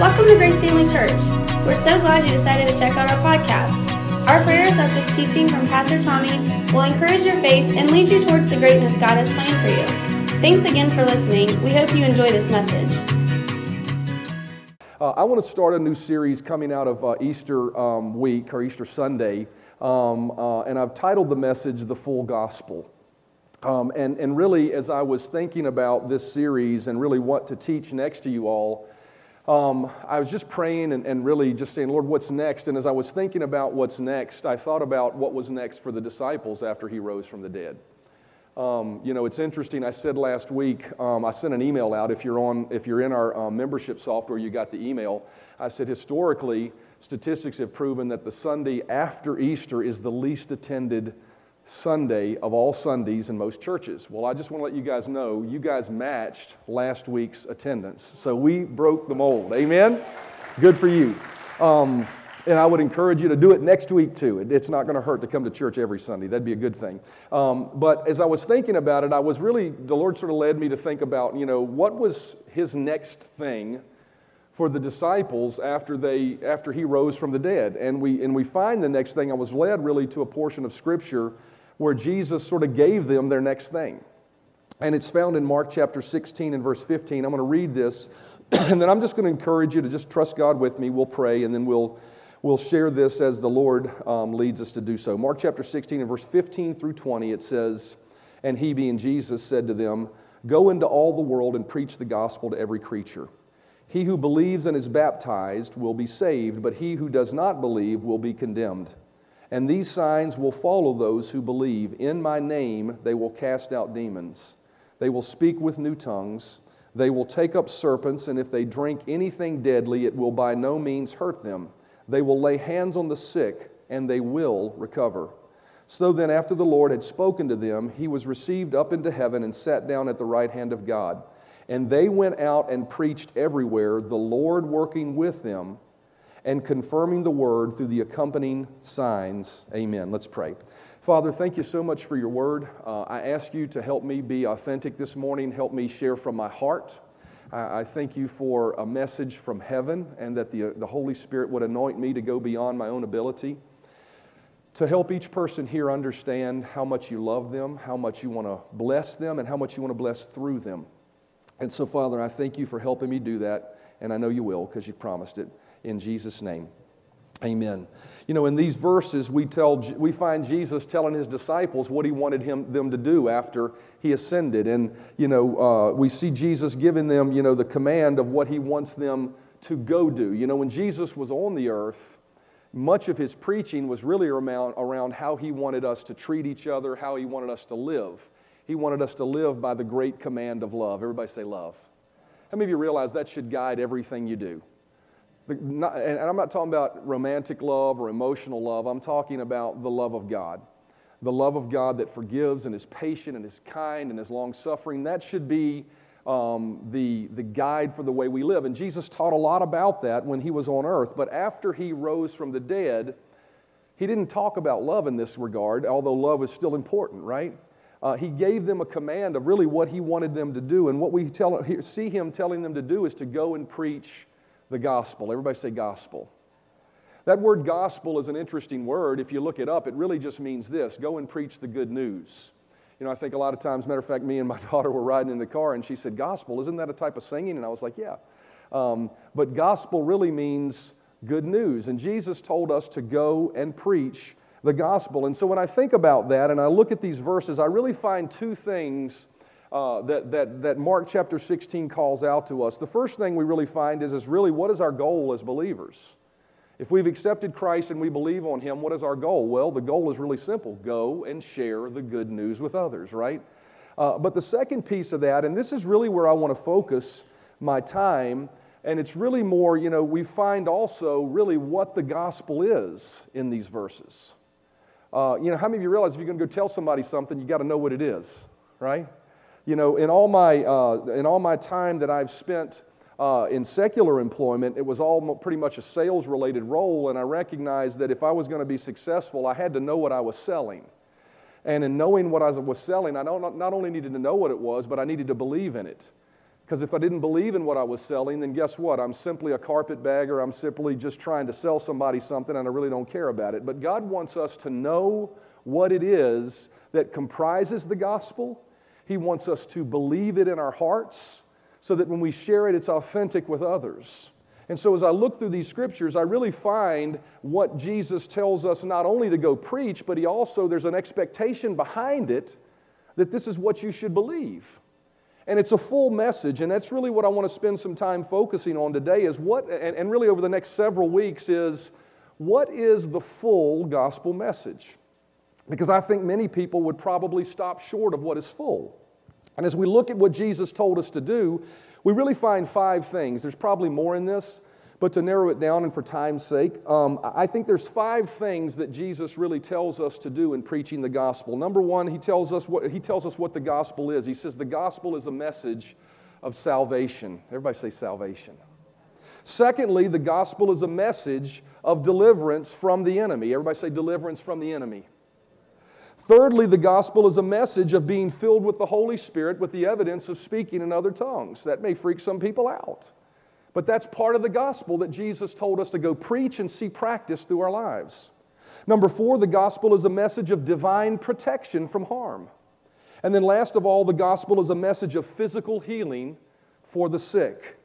Welcome to Grace Family Church. We're so glad you decided to check out our podcast. Our prayer is that this teaching from Pastor Tommy will encourage your faith and lead you towards the greatness God has planned for you. Thanks again for listening. We hope you enjoy this message. Uh, I want to start a new series coming out of uh, Easter um, week or Easter Sunday, um, uh, and I've titled the message The Full Gospel. Um, and, and really, as I was thinking about this series and really what to teach next to you all, um, I was just praying and, and really just saying, Lord, what's next? And as I was thinking about what's next, I thought about what was next for the disciples after he rose from the dead. Um, you know, it's interesting. I said last week, um, I sent an email out. If you're on, if you're in our um, membership software, you got the email. I said historically, statistics have proven that the Sunday after Easter is the least attended Sunday of all Sundays in most churches. Well, I just want to let you guys know, you guys matched last week's attendance, so we broke the mold. Amen. Good for you. Um, and I would encourage you to do it next week too. It's not going to hurt to come to church every Sunday. That'd be a good thing. Um, but as I was thinking about it, I was really, the Lord sort of led me to think about, you know, what was his next thing for the disciples after, they, after he rose from the dead. And we, and we find the next thing, I was led really to a portion of Scripture where Jesus sort of gave them their next thing. And it's found in Mark chapter 16 and verse 15. I'm going to read this, and then I'm just going to encourage you to just trust God with me. We'll pray, and then we'll We'll share this as the Lord um, leads us to do so. Mark chapter 16 and verse 15 through 20, it says, And he, being Jesus, said to them, Go into all the world and preach the gospel to every creature. He who believes and is baptized will be saved, but he who does not believe will be condemned. And these signs will follow those who believe. In my name they will cast out demons. They will speak with new tongues. They will take up serpents, and if they drink anything deadly, it will by no means hurt them. They will lay hands on the sick, and they will recover. So then, after the Lord had spoken to them, he was received up into heaven and sat down at the right hand of God. And they went out and preached everywhere, the Lord working with them and confirming the word through the accompanying signs. Amen. Let's pray. Father, thank you so much for your word. Uh, I ask you to help me be authentic this morning, help me share from my heart. I thank you for a message from heaven and that the, the Holy Spirit would anoint me to go beyond my own ability to help each person here understand how much you love them, how much you want to bless them, and how much you want to bless through them. And so, Father, I thank you for helping me do that, and I know you will because you promised it. In Jesus' name. Amen. You know, in these verses, we, tell, we find Jesus telling his disciples what he wanted him, them to do after he ascended. And, you know, uh, we see Jesus giving them, you know, the command of what he wants them to go do. You know, when Jesus was on the earth, much of his preaching was really around, around how he wanted us to treat each other, how he wanted us to live. He wanted us to live by the great command of love. Everybody say love. How many of you realize that should guide everything you do? The, not, and I'm not talking about romantic love or emotional love. I'm talking about the love of God. The love of God that forgives and is patient and is kind and is long suffering. That should be um, the, the guide for the way we live. And Jesus taught a lot about that when he was on earth. But after he rose from the dead, he didn't talk about love in this regard, although love is still important, right? Uh, he gave them a command of really what he wanted them to do. And what we tell, see him telling them to do is to go and preach the gospel. Everybody say gospel. That word gospel is an interesting word. If you look it up, it really just means this go and preach the good news. You know, I think a lot of times, matter of fact, me and my daughter were riding in the car and she said, Gospel, isn't that a type of singing? And I was like, Yeah. Um, but gospel really means good news. And Jesus told us to go and preach the gospel. And so when I think about that and I look at these verses, I really find two things uh, that, that, that Mark chapter 16 calls out to us. The first thing we really find is, is really what is our goal as believers? If we've accepted Christ and we believe on Him, what is our goal? Well, the goal is really simple go and share the good news with others, right? Uh, but the second piece of that, and this is really where I want to focus my time, and it's really more, you know, we find also really what the gospel is in these verses. Uh, you know, how many of you realize if you're going to go tell somebody something, you got to know what it is, right? You know, in all my, uh, in all my time that I've spent uh, in secular employment, it was all pretty much a sales related role, and I recognized that if I was going to be successful, I had to know what I was selling. And in knowing what I was selling, I not only needed to know what it was, but I needed to believe in it. Because if I didn't believe in what I was selling, then guess what? I'm simply a carpetbagger. I'm simply just trying to sell somebody something and I really don't care about it. But God wants us to know what it is that comprises the gospel. He wants us to believe it in our hearts so that when we share it, it's authentic with others. And so, as I look through these scriptures, I really find what Jesus tells us not only to go preach, but he also, there's an expectation behind it that this is what you should believe. And it's a full message, and that's really what I want to spend some time focusing on today is what, and, and really over the next several weeks, is what is the full gospel message? Because I think many people would probably stop short of what is full. And as we look at what Jesus told us to do, we really find five things. There's probably more in this, but to narrow it down and for time's sake, um, I think there's five things that Jesus really tells us to do in preaching the gospel. Number one, he tells us what, he tells us what the gospel is. He says the gospel is a message of salvation. Everybody say salvation. Secondly, the gospel is a message of deliverance from the enemy. Everybody say deliverance from the enemy. Thirdly, the gospel is a message of being filled with the Holy Spirit with the evidence of speaking in other tongues. That may freak some people out. But that's part of the gospel that Jesus told us to go preach and see practice through our lives. Number four, the gospel is a message of divine protection from harm. And then, last of all, the gospel is a message of physical healing for the sick.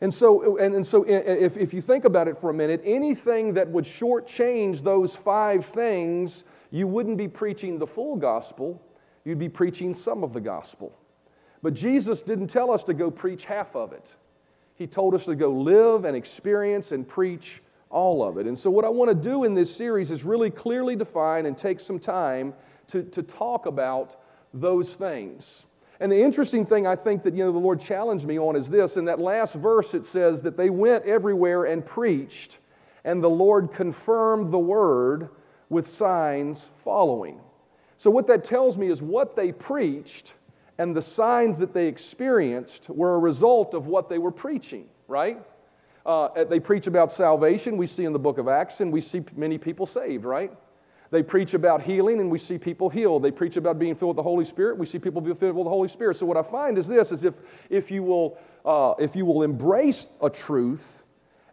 And so, and, and so if, if you think about it for a minute, anything that would shortchange those five things you wouldn't be preaching the full gospel, you'd be preaching some of the gospel. But Jesus didn't tell us to go preach half of it. He told us to go live and experience and preach all of it. And so, what I want to do in this series is really clearly define and take some time to, to talk about those things. And the interesting thing I think that you know the Lord challenged me on is this. In that last verse, it says that they went everywhere and preached, and the Lord confirmed the word with signs following. So, what that tells me is what they preached and the signs that they experienced were a result of what they were preaching, right? Uh, they preach about salvation, we see in the book of Acts, and we see many people saved, right? They preach about healing, and we see people healed. They preach about being filled with the Holy Spirit, we see people be filled with the Holy Spirit. So, what I find is this: is if, if, you, will, uh, if you will embrace a truth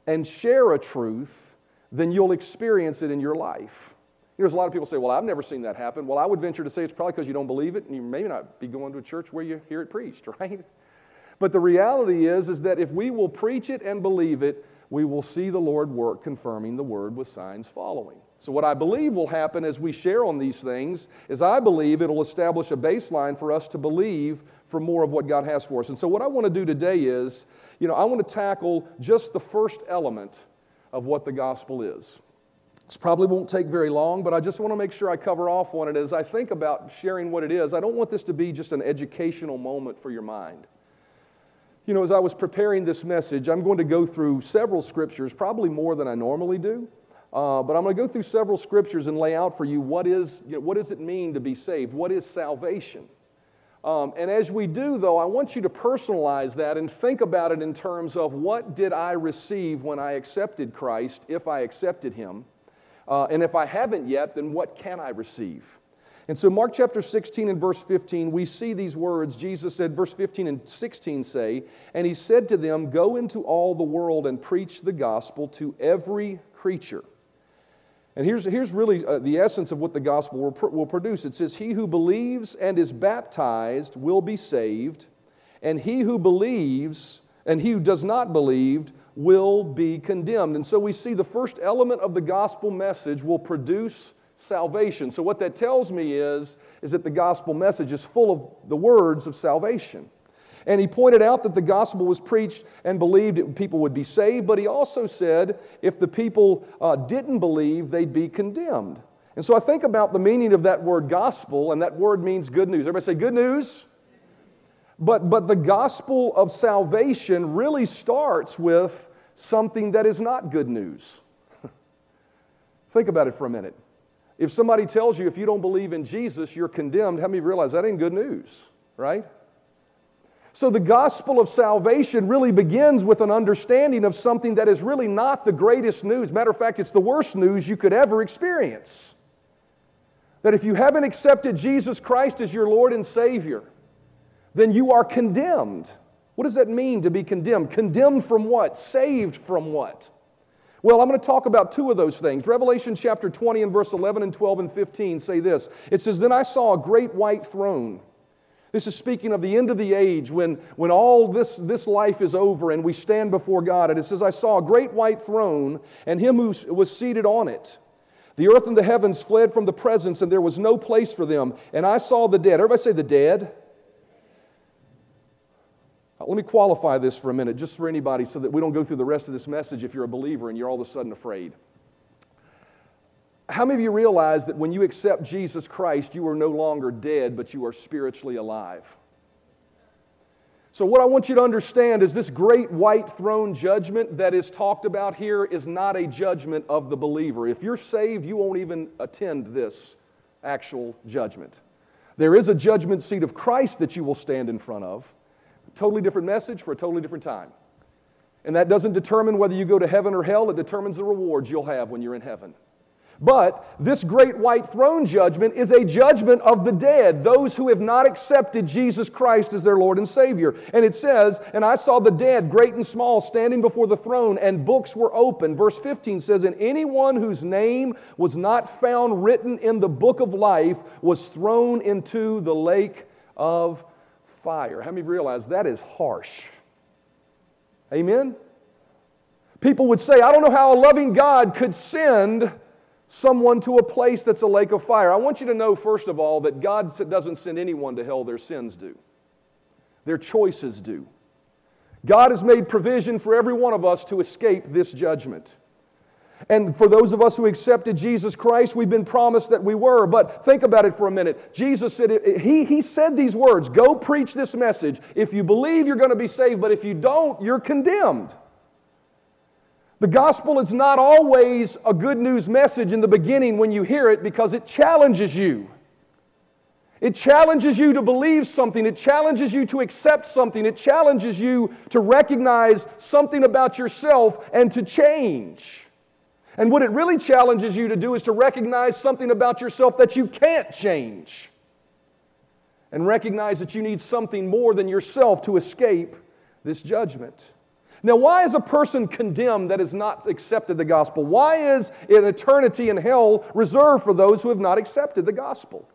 and share a truth, then you'll experience it in your life. You know, a lot of people say, well, I've never seen that happen. Well, I would venture to say it's probably because you don't believe it and you may not be going to a church where you hear it preached, right? But the reality is, is that if we will preach it and believe it, we will see the Lord work confirming the word with signs following. So, what I believe will happen as we share on these things is I believe it'll establish a baseline for us to believe for more of what God has for us. And so, what I want to do today is, you know, I want to tackle just the first element of what the gospel is. This probably won't take very long, but I just want to make sure I cover off on it as I think about sharing what it is. I don't want this to be just an educational moment for your mind. You know, as I was preparing this message, I'm going to go through several scriptures, probably more than I normally do. Uh, but I'm going to go through several scriptures and lay out for you what is you know, what does it mean to be saved? What is salvation? Um, and as we do, though, I want you to personalize that and think about it in terms of what did I receive when I accepted Christ, if I accepted Him. Uh, and if I haven't yet, then what can I receive? And so, Mark chapter 16 and verse 15, we see these words. Jesus said, verse 15 and 16 say, And he said to them, Go into all the world and preach the gospel to every creature. And here's, here's really uh, the essence of what the gospel will, will produce it says, He who believes and is baptized will be saved, and he who believes and he who does not believe will be condemned. And so we see the first element of the gospel message will produce salvation. So what that tells me is, is that the gospel message is full of the words of salvation. And he pointed out that the gospel was preached and believed people would be saved, but he also said if the people uh, didn't believe, they'd be condemned. And so I think about the meaning of that word gospel, and that word means good news. Everybody say good news. But, but the gospel of salvation really starts with something that is not good news. Think about it for a minute. If somebody tells you if you don't believe in Jesus, you're condemned, how many realize that ain't good news, right? So the gospel of salvation really begins with an understanding of something that is really not the greatest news. Matter of fact, it's the worst news you could ever experience. That if you haven't accepted Jesus Christ as your Lord and Savior, then you are condemned. What does that mean to be condemned? Condemned from what? Saved from what? Well, I'm going to talk about two of those things. Revelation chapter 20 and verse 11 and 12 and 15 say this It says, Then I saw a great white throne. This is speaking of the end of the age when, when all this, this life is over and we stand before God. And it says, I saw a great white throne and him who was seated on it. The earth and the heavens fled from the presence, and there was no place for them. And I saw the dead. Everybody say the dead. Let me qualify this for a minute, just for anybody, so that we don't go through the rest of this message if you're a believer and you're all of a sudden afraid. How many of you realize that when you accept Jesus Christ, you are no longer dead, but you are spiritually alive? So, what I want you to understand is this great white throne judgment that is talked about here is not a judgment of the believer. If you're saved, you won't even attend this actual judgment. There is a judgment seat of Christ that you will stand in front of. Totally different message for a totally different time. And that doesn't determine whether you go to heaven or hell, it determines the rewards you'll have when you're in heaven. But this great white throne judgment is a judgment of the dead, those who have not accepted Jesus Christ as their Lord and Savior. And it says, And I saw the dead, great and small, standing before the throne, and books were open. Verse 15 says, And anyone whose name was not found written in the book of life was thrown into the lake of fire. How many realize that is harsh? Amen? People would say, I don't know how a loving God could send someone to a place that's a lake of fire. I want you to know, first of all, that God doesn't send anyone to hell, their sins do, their choices do. God has made provision for every one of us to escape this judgment. And for those of us who accepted Jesus Christ, we've been promised that we were. But think about it for a minute. Jesus said, he, he said these words Go preach this message. If you believe, you're going to be saved, but if you don't, you're condemned. The gospel is not always a good news message in the beginning when you hear it because it challenges you. It challenges you to believe something. It challenges you to accept something. It challenges you to recognize something about yourself and to change. And what it really challenges you to do is to recognize something about yourself that you can't change. And recognize that you need something more than yourself to escape this judgment. Now, why is a person condemned that has not accepted the gospel? Why is an eternity in hell reserved for those who have not accepted the gospel?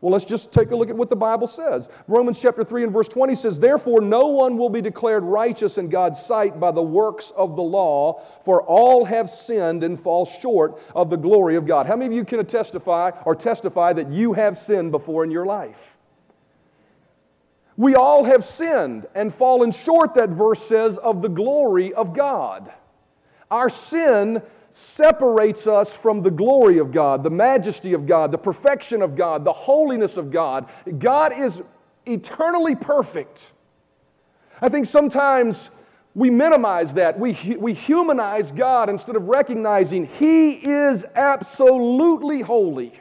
Well, let's just take a look at what the Bible says. Romans chapter 3 and verse 20 says, Therefore, no one will be declared righteous in God's sight by the works of the law, for all have sinned and fall short of the glory of God. How many of you can testify or testify that you have sinned before in your life? We all have sinned and fallen short, that verse says, of the glory of God. Our sin separates us from the glory of God, the majesty of God, the perfection of God, the holiness of God. God is eternally perfect. I think sometimes we minimize that. We, we humanize God instead of recognizing He is absolutely holy.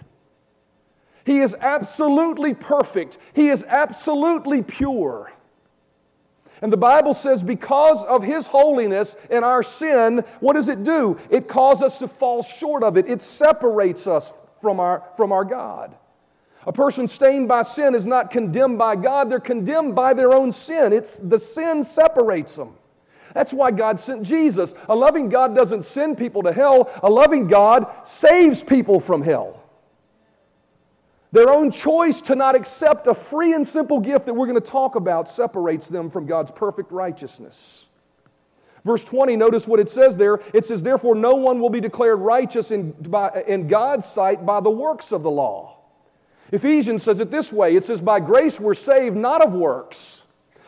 He is absolutely perfect. He is absolutely pure. And the Bible says, because of His holiness and our sin, what does it do? It causes us to fall short of it. It separates us from our, from our God. A person stained by sin is not condemned by God, they're condemned by their own sin. It's the sin separates them. That's why God sent Jesus. A loving God doesn't send people to hell, a loving God saves people from hell. Their own choice to not accept a free and simple gift that we're going to talk about separates them from God's perfect righteousness. Verse 20, notice what it says there. It says, Therefore, no one will be declared righteous in, by, in God's sight by the works of the law. Ephesians says it this way it says, By grace we're saved, not of works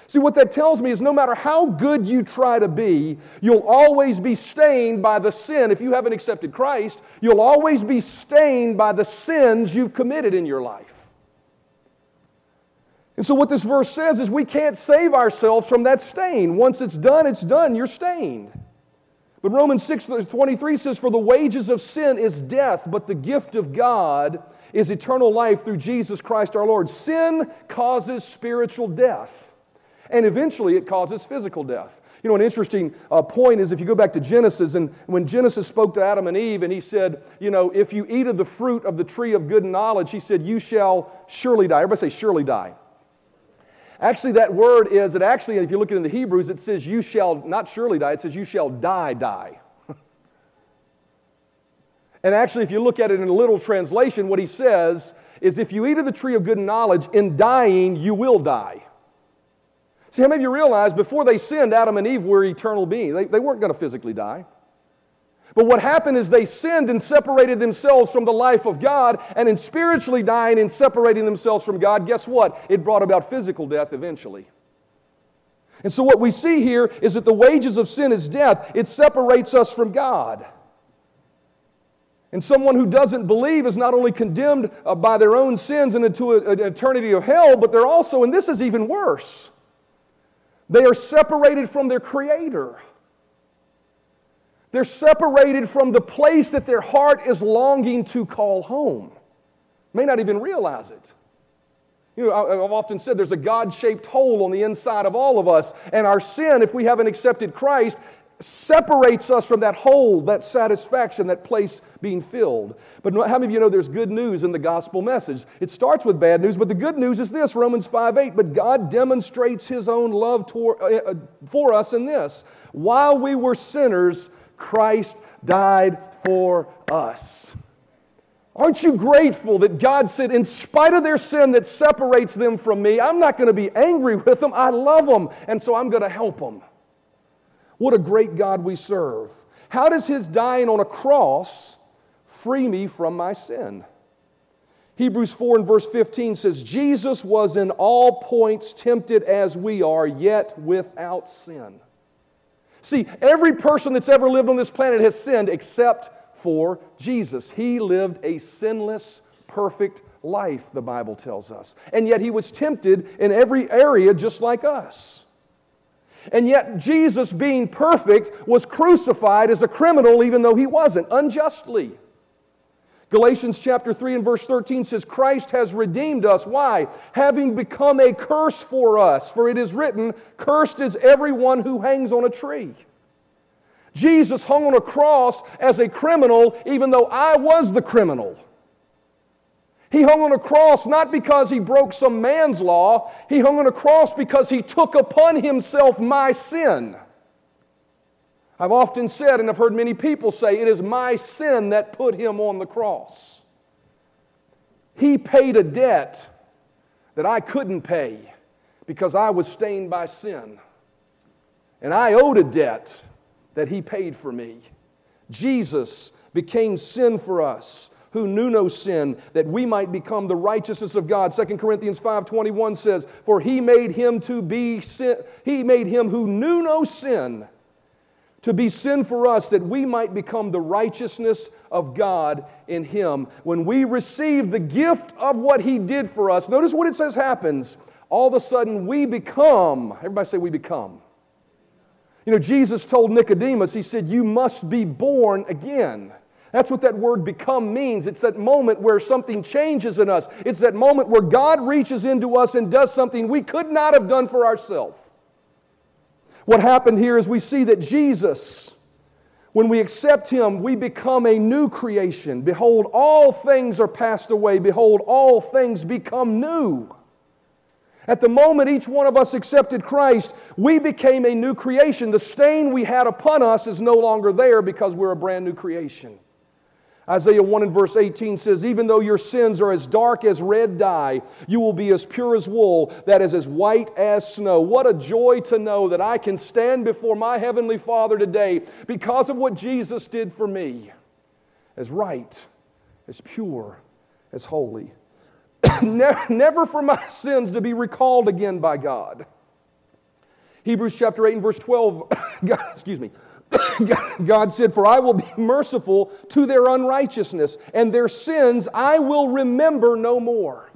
See, what that tells me is no matter how good you try to be, you'll always be stained by the sin. If you haven't accepted Christ, you'll always be stained by the sins you've committed in your life. And so, what this verse says is we can't save ourselves from that stain. Once it's done, it's done. You're stained. But Romans 6 23 says, For the wages of sin is death, but the gift of God is eternal life through Jesus Christ our Lord. Sin causes spiritual death and eventually it causes physical death. You know, an interesting uh, point is if you go back to Genesis, and when Genesis spoke to Adam and Eve, and he said, You know, if you eat of the fruit of the tree of good knowledge, he said, You shall surely die. Everybody say, surely die. Actually, that word is, it actually, if you look at it in the Hebrews, it says, you shall not surely die, it says, you shall die, die. and actually, if you look at it in a literal translation, what he says is, if you eat of the tree of good knowledge, in dying, you will die. See, how many of you realize before they sinned, Adam and Eve were eternal beings? They, they weren't going to physically die. But what happened is they sinned and separated themselves from the life of God, and in spiritually dying and separating themselves from God, guess what? It brought about physical death eventually. And so, what we see here is that the wages of sin is death, it separates us from God. And someone who doesn't believe is not only condemned uh, by their own sins and into an eternity of hell, but they're also, and this is even worse, they are separated from their Creator. They're separated from the place that their heart is longing to call home. May not even realize it. You know, I've often said there's a God shaped hole on the inside of all of us, and our sin, if we haven't accepted Christ, separates us from that hole, that satisfaction, that place being filled. But how many of you know there's good news in the gospel message? It starts with bad news, but the good news is this Romans 5 8. But God demonstrates his own love toward, uh, for us in this while we were sinners, Christ died for us. Aren't you grateful that God said, in spite of their sin that separates them from me, I'm not going to be angry with them. I love them, and so I'm going to help them. What a great God we serve. How does his dying on a cross free me from my sin? Hebrews 4 and verse 15 says, Jesus was in all points tempted as we are, yet without sin. See, every person that's ever lived on this planet has sinned except for Jesus. He lived a sinless, perfect life, the Bible tells us. And yet he was tempted in every area just like us. And yet, Jesus, being perfect, was crucified as a criminal even though he wasn't, unjustly. Galatians chapter 3 and verse 13 says, Christ has redeemed us. Why? Having become a curse for us. For it is written, Cursed is everyone who hangs on a tree. Jesus hung on a cross as a criminal, even though I was the criminal. He hung on a cross not because he broke some man's law, he hung on a cross because he took upon himself my sin. I've often said, and I've heard many people say, it is my sin that put him on the cross. He paid a debt that I couldn't pay because I was stained by sin. And I owed a debt that he paid for me. Jesus became sin for us who knew no sin that we might become the righteousness of God. 2 Corinthians 5:21 says, "For he made him to be sin, he made him who knew no sin to be sin for us that we might become the righteousness of God in Him. When we receive the gift of what He did for us, notice what it says happens. All of a sudden, we become, everybody say, we become. You know, Jesus told Nicodemus, He said, You must be born again. That's what that word become means. It's that moment where something changes in us. It's that moment where God reaches into us and does something we could not have done for ourselves. What happened here is we see that Jesus, when we accept Him, we become a new creation. Behold, all things are passed away. Behold, all things become new. At the moment each one of us accepted Christ, we became a new creation. The stain we had upon us is no longer there because we're a brand new creation. Isaiah 1 and verse 18 says, Even though your sins are as dark as red dye, you will be as pure as wool, that is as white as snow. What a joy to know that I can stand before my Heavenly Father today because of what Jesus did for me, as right, as pure, as holy. Never for my sins to be recalled again by God. Hebrews chapter 8 and verse 12, God, excuse me. God said, For I will be merciful to their unrighteousness, and their sins I will remember no more.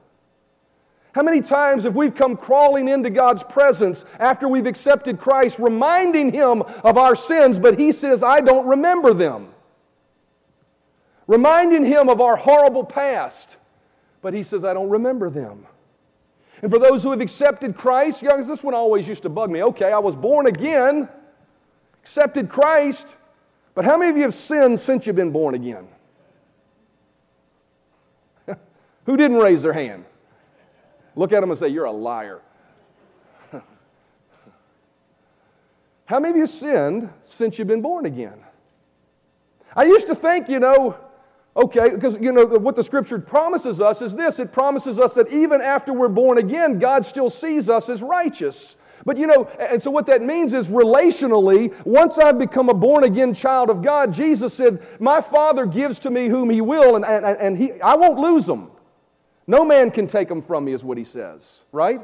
How many times have we come crawling into God's presence after we've accepted Christ, reminding Him of our sins, but He says, I don't remember them? Reminding Him of our horrible past, but He says, I don't remember them. And for those who have accepted Christ, young, this one always used to bug me. Okay, I was born again accepted Christ, but how many of you have sinned since you've been born again? Who didn't raise their hand? Look at them and say, You're a liar. how many of you sinned since you've been born again? I used to think, you know, okay, because, you know, what the scripture promises us is this it promises us that even after we're born again, God still sees us as righteous. But you know, and so what that means is relationally, once I've become a born again child of God, Jesus said, My Father gives to me whom He will, and, and, and he, I won't lose them. No man can take them from me, is what He says, right?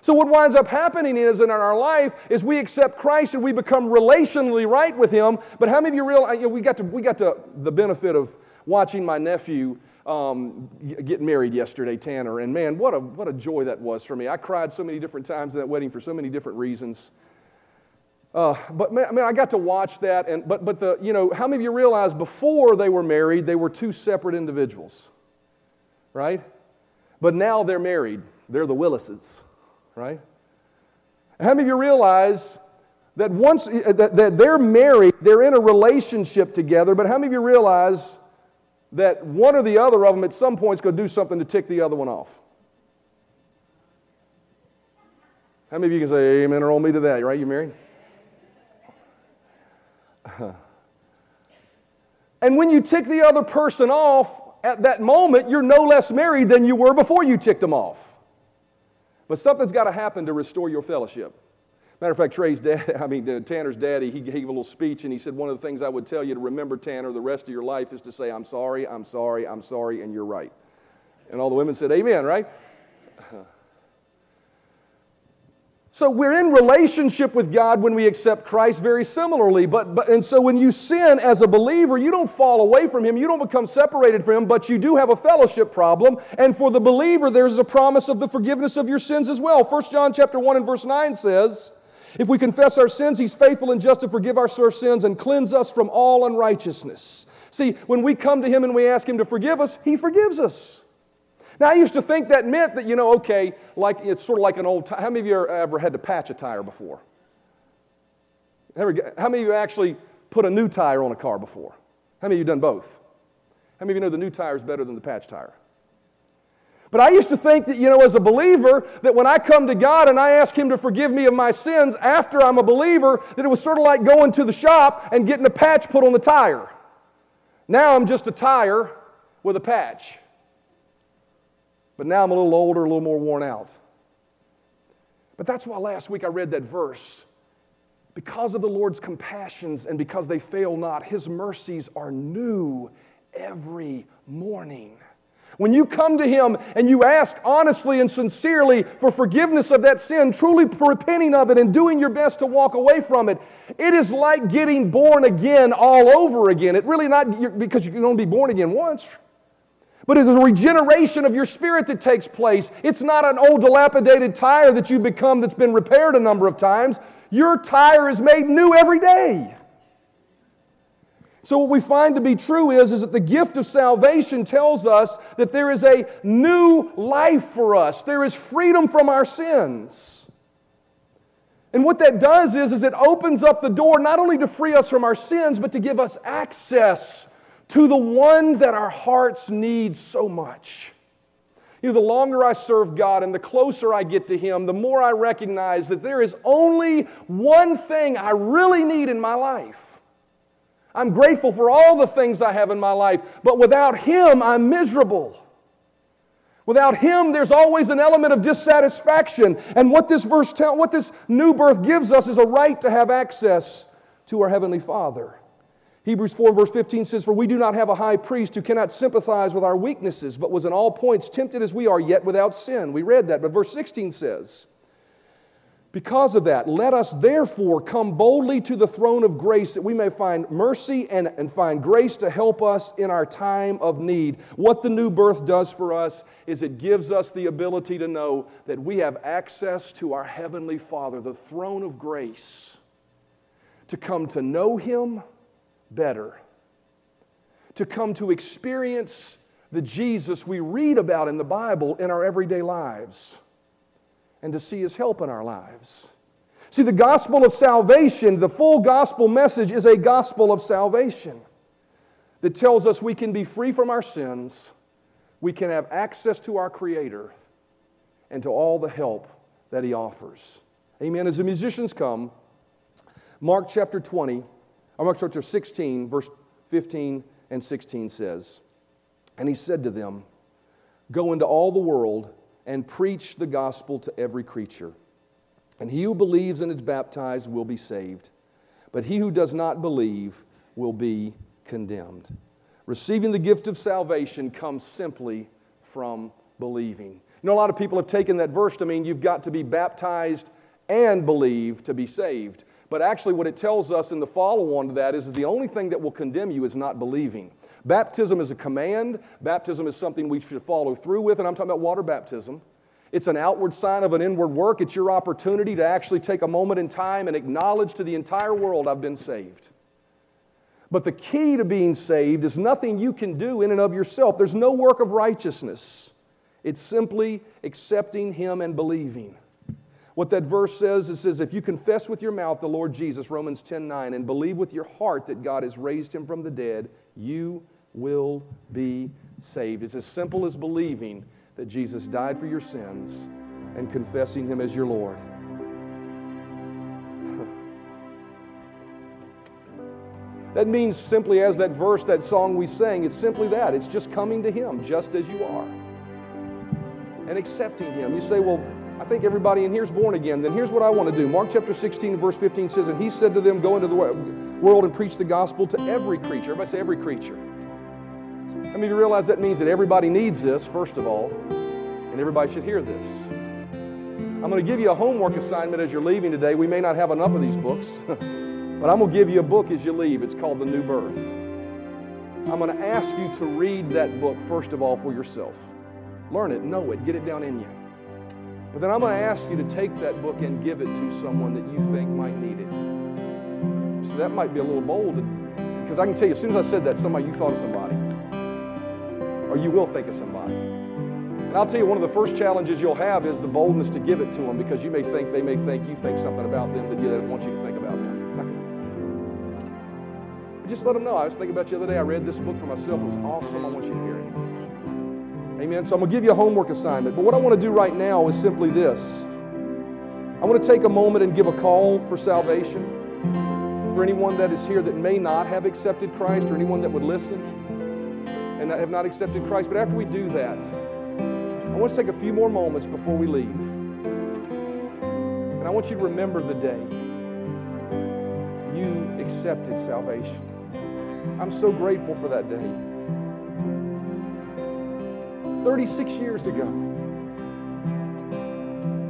So, what winds up happening is in our life is we accept Christ and we become relationally right with Him. But how many of you realize you know, we got to we got to the benefit of watching my nephew um, get married yesterday, Tanner, and man, what a what a joy that was for me. I cried so many different times at that wedding for so many different reasons. Uh, but man, I mean, I got to watch that, and but but the you know how many of you realize before they were married they were two separate individuals, right? But now they're married. They're the Willises right? How many of you realize that once uh, that, that they're married, they're in a relationship together, but how many of you realize that one or the other of them at some point is going to do something to tick the other one off? How many of you can say amen or all me to that, right? You married? And when you tick the other person off at that moment, you're no less married than you were before you ticked them off. But something's got to happen to restore your fellowship. Matter of fact, Trey's dad, I mean, uh, Tanner's daddy, he gave a little speech and he said, One of the things I would tell you to remember, Tanner, the rest of your life is to say, I'm sorry, I'm sorry, I'm sorry, and you're right. And all the women said, Amen, right? So we're in relationship with God when we accept Christ very similarly. But, but, and so when you sin as a believer, you don't fall away from Him, you don't become separated from Him, but you do have a fellowship problem. And for the believer, there's a promise of the forgiveness of your sins as well. 1 John chapter 1 and verse 9 says, if we confess our sins, He's faithful and just to forgive us our sins and cleanse us from all unrighteousness. See, when we come to Him and we ask Him to forgive us, He forgives us. Now, I used to think that meant that, you know, okay, like it's sort of like an old tire. How many of you ever had to patch a tire before? How many of you actually put a new tire on a car before? How many of you done both? How many of you know the new tire is better than the patch tire? But I used to think that, you know, as a believer, that when I come to God and I ask Him to forgive me of my sins after I'm a believer, that it was sort of like going to the shop and getting a patch put on the tire. Now I'm just a tire with a patch. But now I'm a little older, a little more worn out. But that's why last week I read that verse. Because of the Lord's compassions and because they fail not, His mercies are new every morning. When you come to Him and you ask honestly and sincerely for forgiveness of that sin, truly repenting of it and doing your best to walk away from it, it is like getting born again all over again. It really not because you can only be born again once. But it's a regeneration of your spirit that takes place. It's not an old dilapidated tire that you become that's been repaired a number of times. Your tire is made new every day. So, what we find to be true is, is that the gift of salvation tells us that there is a new life for us, there is freedom from our sins. And what that does is, is it opens up the door not only to free us from our sins, but to give us access to the one that our hearts need so much. You know, the longer I serve God and the closer I get to Him, the more I recognize that there is only one thing I really need in my life. I'm grateful for all the things I have in my life, but without Him, I'm miserable. Without Him, there's always an element of dissatisfaction. And what this verse, tell, what this new birth gives us is a right to have access to our Heavenly Father. Hebrews 4 verse 15 says, For we do not have a high priest who cannot sympathize with our weaknesses, but was in all points tempted as we are, yet without sin. We read that, but verse 16 says, Because of that, let us therefore come boldly to the throne of grace that we may find mercy and, and find grace to help us in our time of need. What the new birth does for us is it gives us the ability to know that we have access to our Heavenly Father, the throne of grace, to come to know Him better, to come to experience the Jesus we read about in the Bible in our everyday lives, and to see His help in our lives. See, the gospel of salvation, the full gospel message, is a gospel of salvation that tells us we can be free from our sins, we can have access to our Creator, and to all the help that He offers. Amen. As the musicians come, Mark chapter 20, or Mark chapter 16, verse 15 and 16 says, And he said to them, Go into all the world and preach the gospel to every creature. And he who believes and is baptized will be saved, but he who does not believe will be condemned. Receiving the gift of salvation comes simply from believing. You know, a lot of people have taken that verse to mean you've got to be baptized and believe to be saved. But actually, what it tells us in the follow on to that is, is the only thing that will condemn you is not believing. Baptism is a command, baptism is something we should follow through with, and I'm talking about water baptism. It's an outward sign of an inward work. It's your opportunity to actually take a moment in time and acknowledge to the entire world, I've been saved. But the key to being saved is nothing you can do in and of yourself. There's no work of righteousness. It's simply accepting Him and believing. What that verse says, it says, if you confess with your mouth the Lord Jesus, Romans 10 9, and believe with your heart that God has raised him from the dead, you will be saved. It's as simple as believing that Jesus died for your sins and confessing him as your Lord. That means simply as that verse, that song we sang, it's simply that. It's just coming to Him just as you are and accepting Him. You say, well, I think everybody in here is born again. Then here's what I want to do. Mark chapter 16, verse 15 says, And he said to them, Go into the world and preach the gospel to every creature. Everybody say, every creature. I mean, you realize that means that everybody needs this, first of all, and everybody should hear this. I'm going to give you a homework assignment as you're leaving today. We may not have enough of these books, but I'm going to give you a book as you leave. It's called The New Birth. I'm going to ask you to read that book, first of all, for yourself. Learn it, know it, get it down in you. But then I'm going to ask you to take that book and give it to someone that you think might need it. So that might be a little bold, because I can tell you, as soon as I said that, somebody, you thought of somebody. Or you will think of somebody. And I'll tell you, one of the first challenges you'll have is the boldness to give it to them because you may think, they may think you think something about them that you don't want you to think about them. But just let them know. I was thinking about you the other day. I read this book for myself. It was awesome. I want you to hear it. Amen. So I'm going to give you a homework assignment. But what I want to do right now is simply this I want to take a moment and give a call for salvation for anyone that is here that may not have accepted Christ or anyone that would listen and have not accepted Christ. But after we do that, I want to take a few more moments before we leave. And I want you to remember the day you accepted salvation. I'm so grateful for that day. 36 years ago.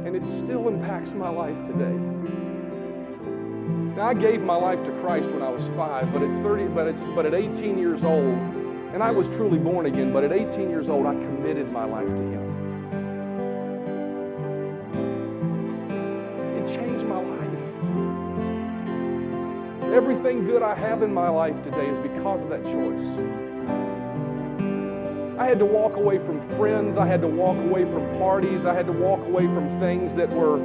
And it still impacts my life today. Now I gave my life to Christ when I was five, but at 30, but it's but at 18 years old, and I was truly born again, but at 18 years old, I committed my life to Him. It changed my life. Everything good I have in my life today is because of that choice. I had to walk away from friends. I had to walk away from parties. I had to walk away from things that were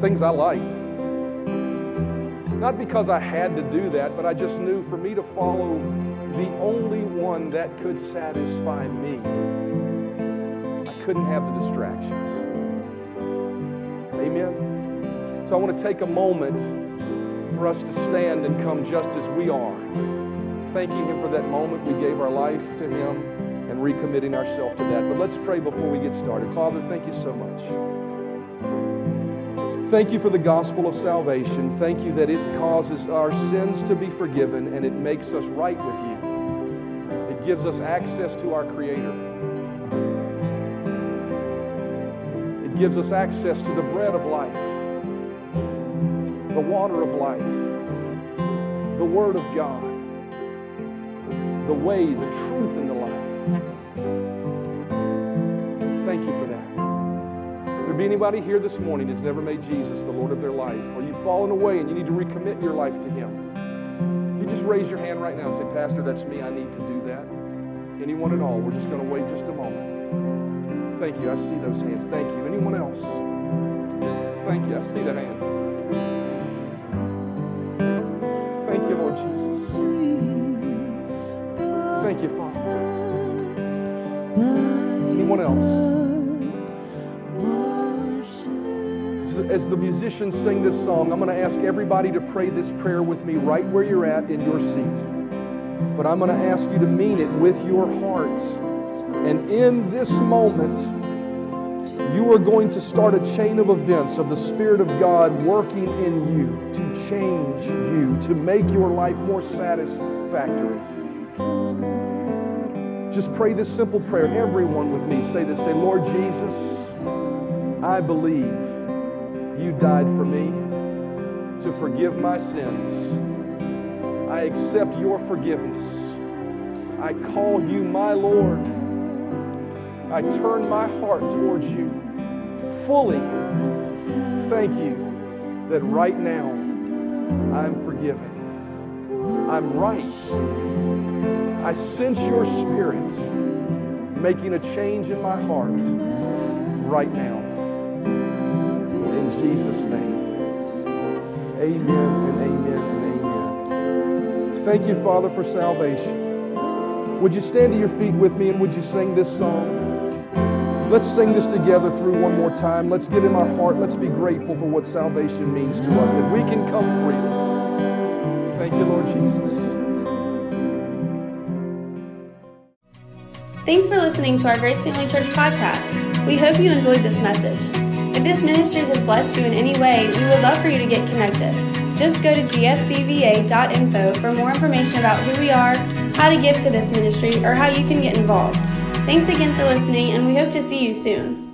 things I liked. Not because I had to do that, but I just knew for me to follow the only one that could satisfy me, I couldn't have the distractions. Amen? So I want to take a moment for us to stand and come just as we are thanking Him for that moment we gave our life to Him and recommitting ourselves to that. But let's pray before we get started. Father, thank you so much. Thank you for the gospel of salvation. Thank you that it causes our sins to be forgiven and it makes us right with you. It gives us access to our Creator. It gives us access to the bread of life, the water of life, the Word of God the way, the truth, and the life. Anybody here this morning that's never made Jesus the Lord of their life, or you've fallen away and you need to recommit your life to Him, if you just raise your hand right now and say, Pastor, that's me, I need to do that. Anyone at all, we're just going to wait just a moment. Thank you. I see those hands. Thank you. Anyone else? Thank you. I see the hand. Thank you, Lord Jesus. Thank you, Father. Anyone else? As the musicians sing this song, I'm going to ask everybody to pray this prayer with me right where you're at in your seat. But I'm going to ask you to mean it with your heart. And in this moment, you are going to start a chain of events of the Spirit of God working in you to change you, to make your life more satisfactory. Just pray this simple prayer. Everyone with me say this. Say, Lord Jesus, I believe you died for me to forgive my sins. I accept your forgiveness. I call you my Lord. I turn my heart towards you fully. Thank you that right now I'm forgiven. I'm right. I sense your spirit making a change in my heart right now. Jesus' name. Amen and amen and amen. Thank you, Father, for salvation. Would you stand to your feet with me and would you sing this song? Let's sing this together through one more time. Let's get in our heart. Let's be grateful for what salvation means to us, that we can come freely. Thank you, Lord Jesus. Thanks for listening to our Grace Family Church podcast. We hope you enjoyed this message. This ministry has blessed you in any way, we would love for you to get connected. Just go to gfcva.info for more information about who we are, how to give to this ministry, or how you can get involved. Thanks again for listening, and we hope to see you soon.